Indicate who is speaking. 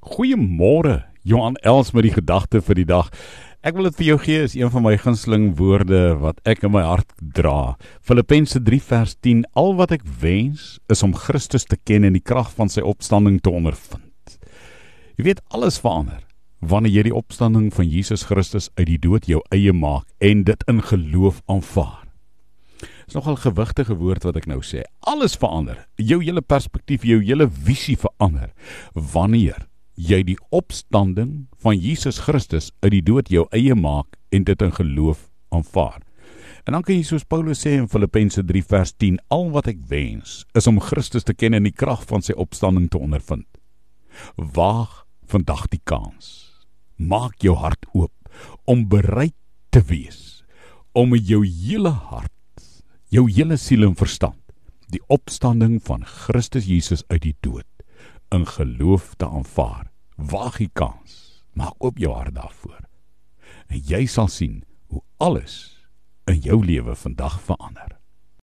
Speaker 1: Goeiemôre, Johan Els met die gedagte vir die dag. Ek wil dit vir jou gee is een van my gunsteling woorde wat ek in my hart dra. Filippense 3 vers 10: Al wat ek wens is om Christus te ken en die krag van sy opstanding te ondervind. Jy weet alles verander wanneer jy die opstanding van Jesus Christus uit die dood jou eie maak en dit in geloof aanvaar. Dis nogal gewigtige woord wat ek nou sê. Alles verander. Jou hele perspektief, jou hele visie verander wanneer jy die opstanding van Jesus Christus uit die dood jou eie maak en dit in geloof aanvaar. En dan kan jy soos Paulus sê in Filippense 3 vers 10, al wat ek wens is om Christus te ken en die krag van sy opstanding te ondervind. Waag vandag die kans. Maak jou hart oop om bereid te wees om met jou hele hart, jou hele siel en verstand die opstanding van Christus Jesus uit die dood in geloof te aanvaar. Waag die kans. Maak oop jou hart daarvoor. En jy sal sien hoe alles in jou lewe vandag verander.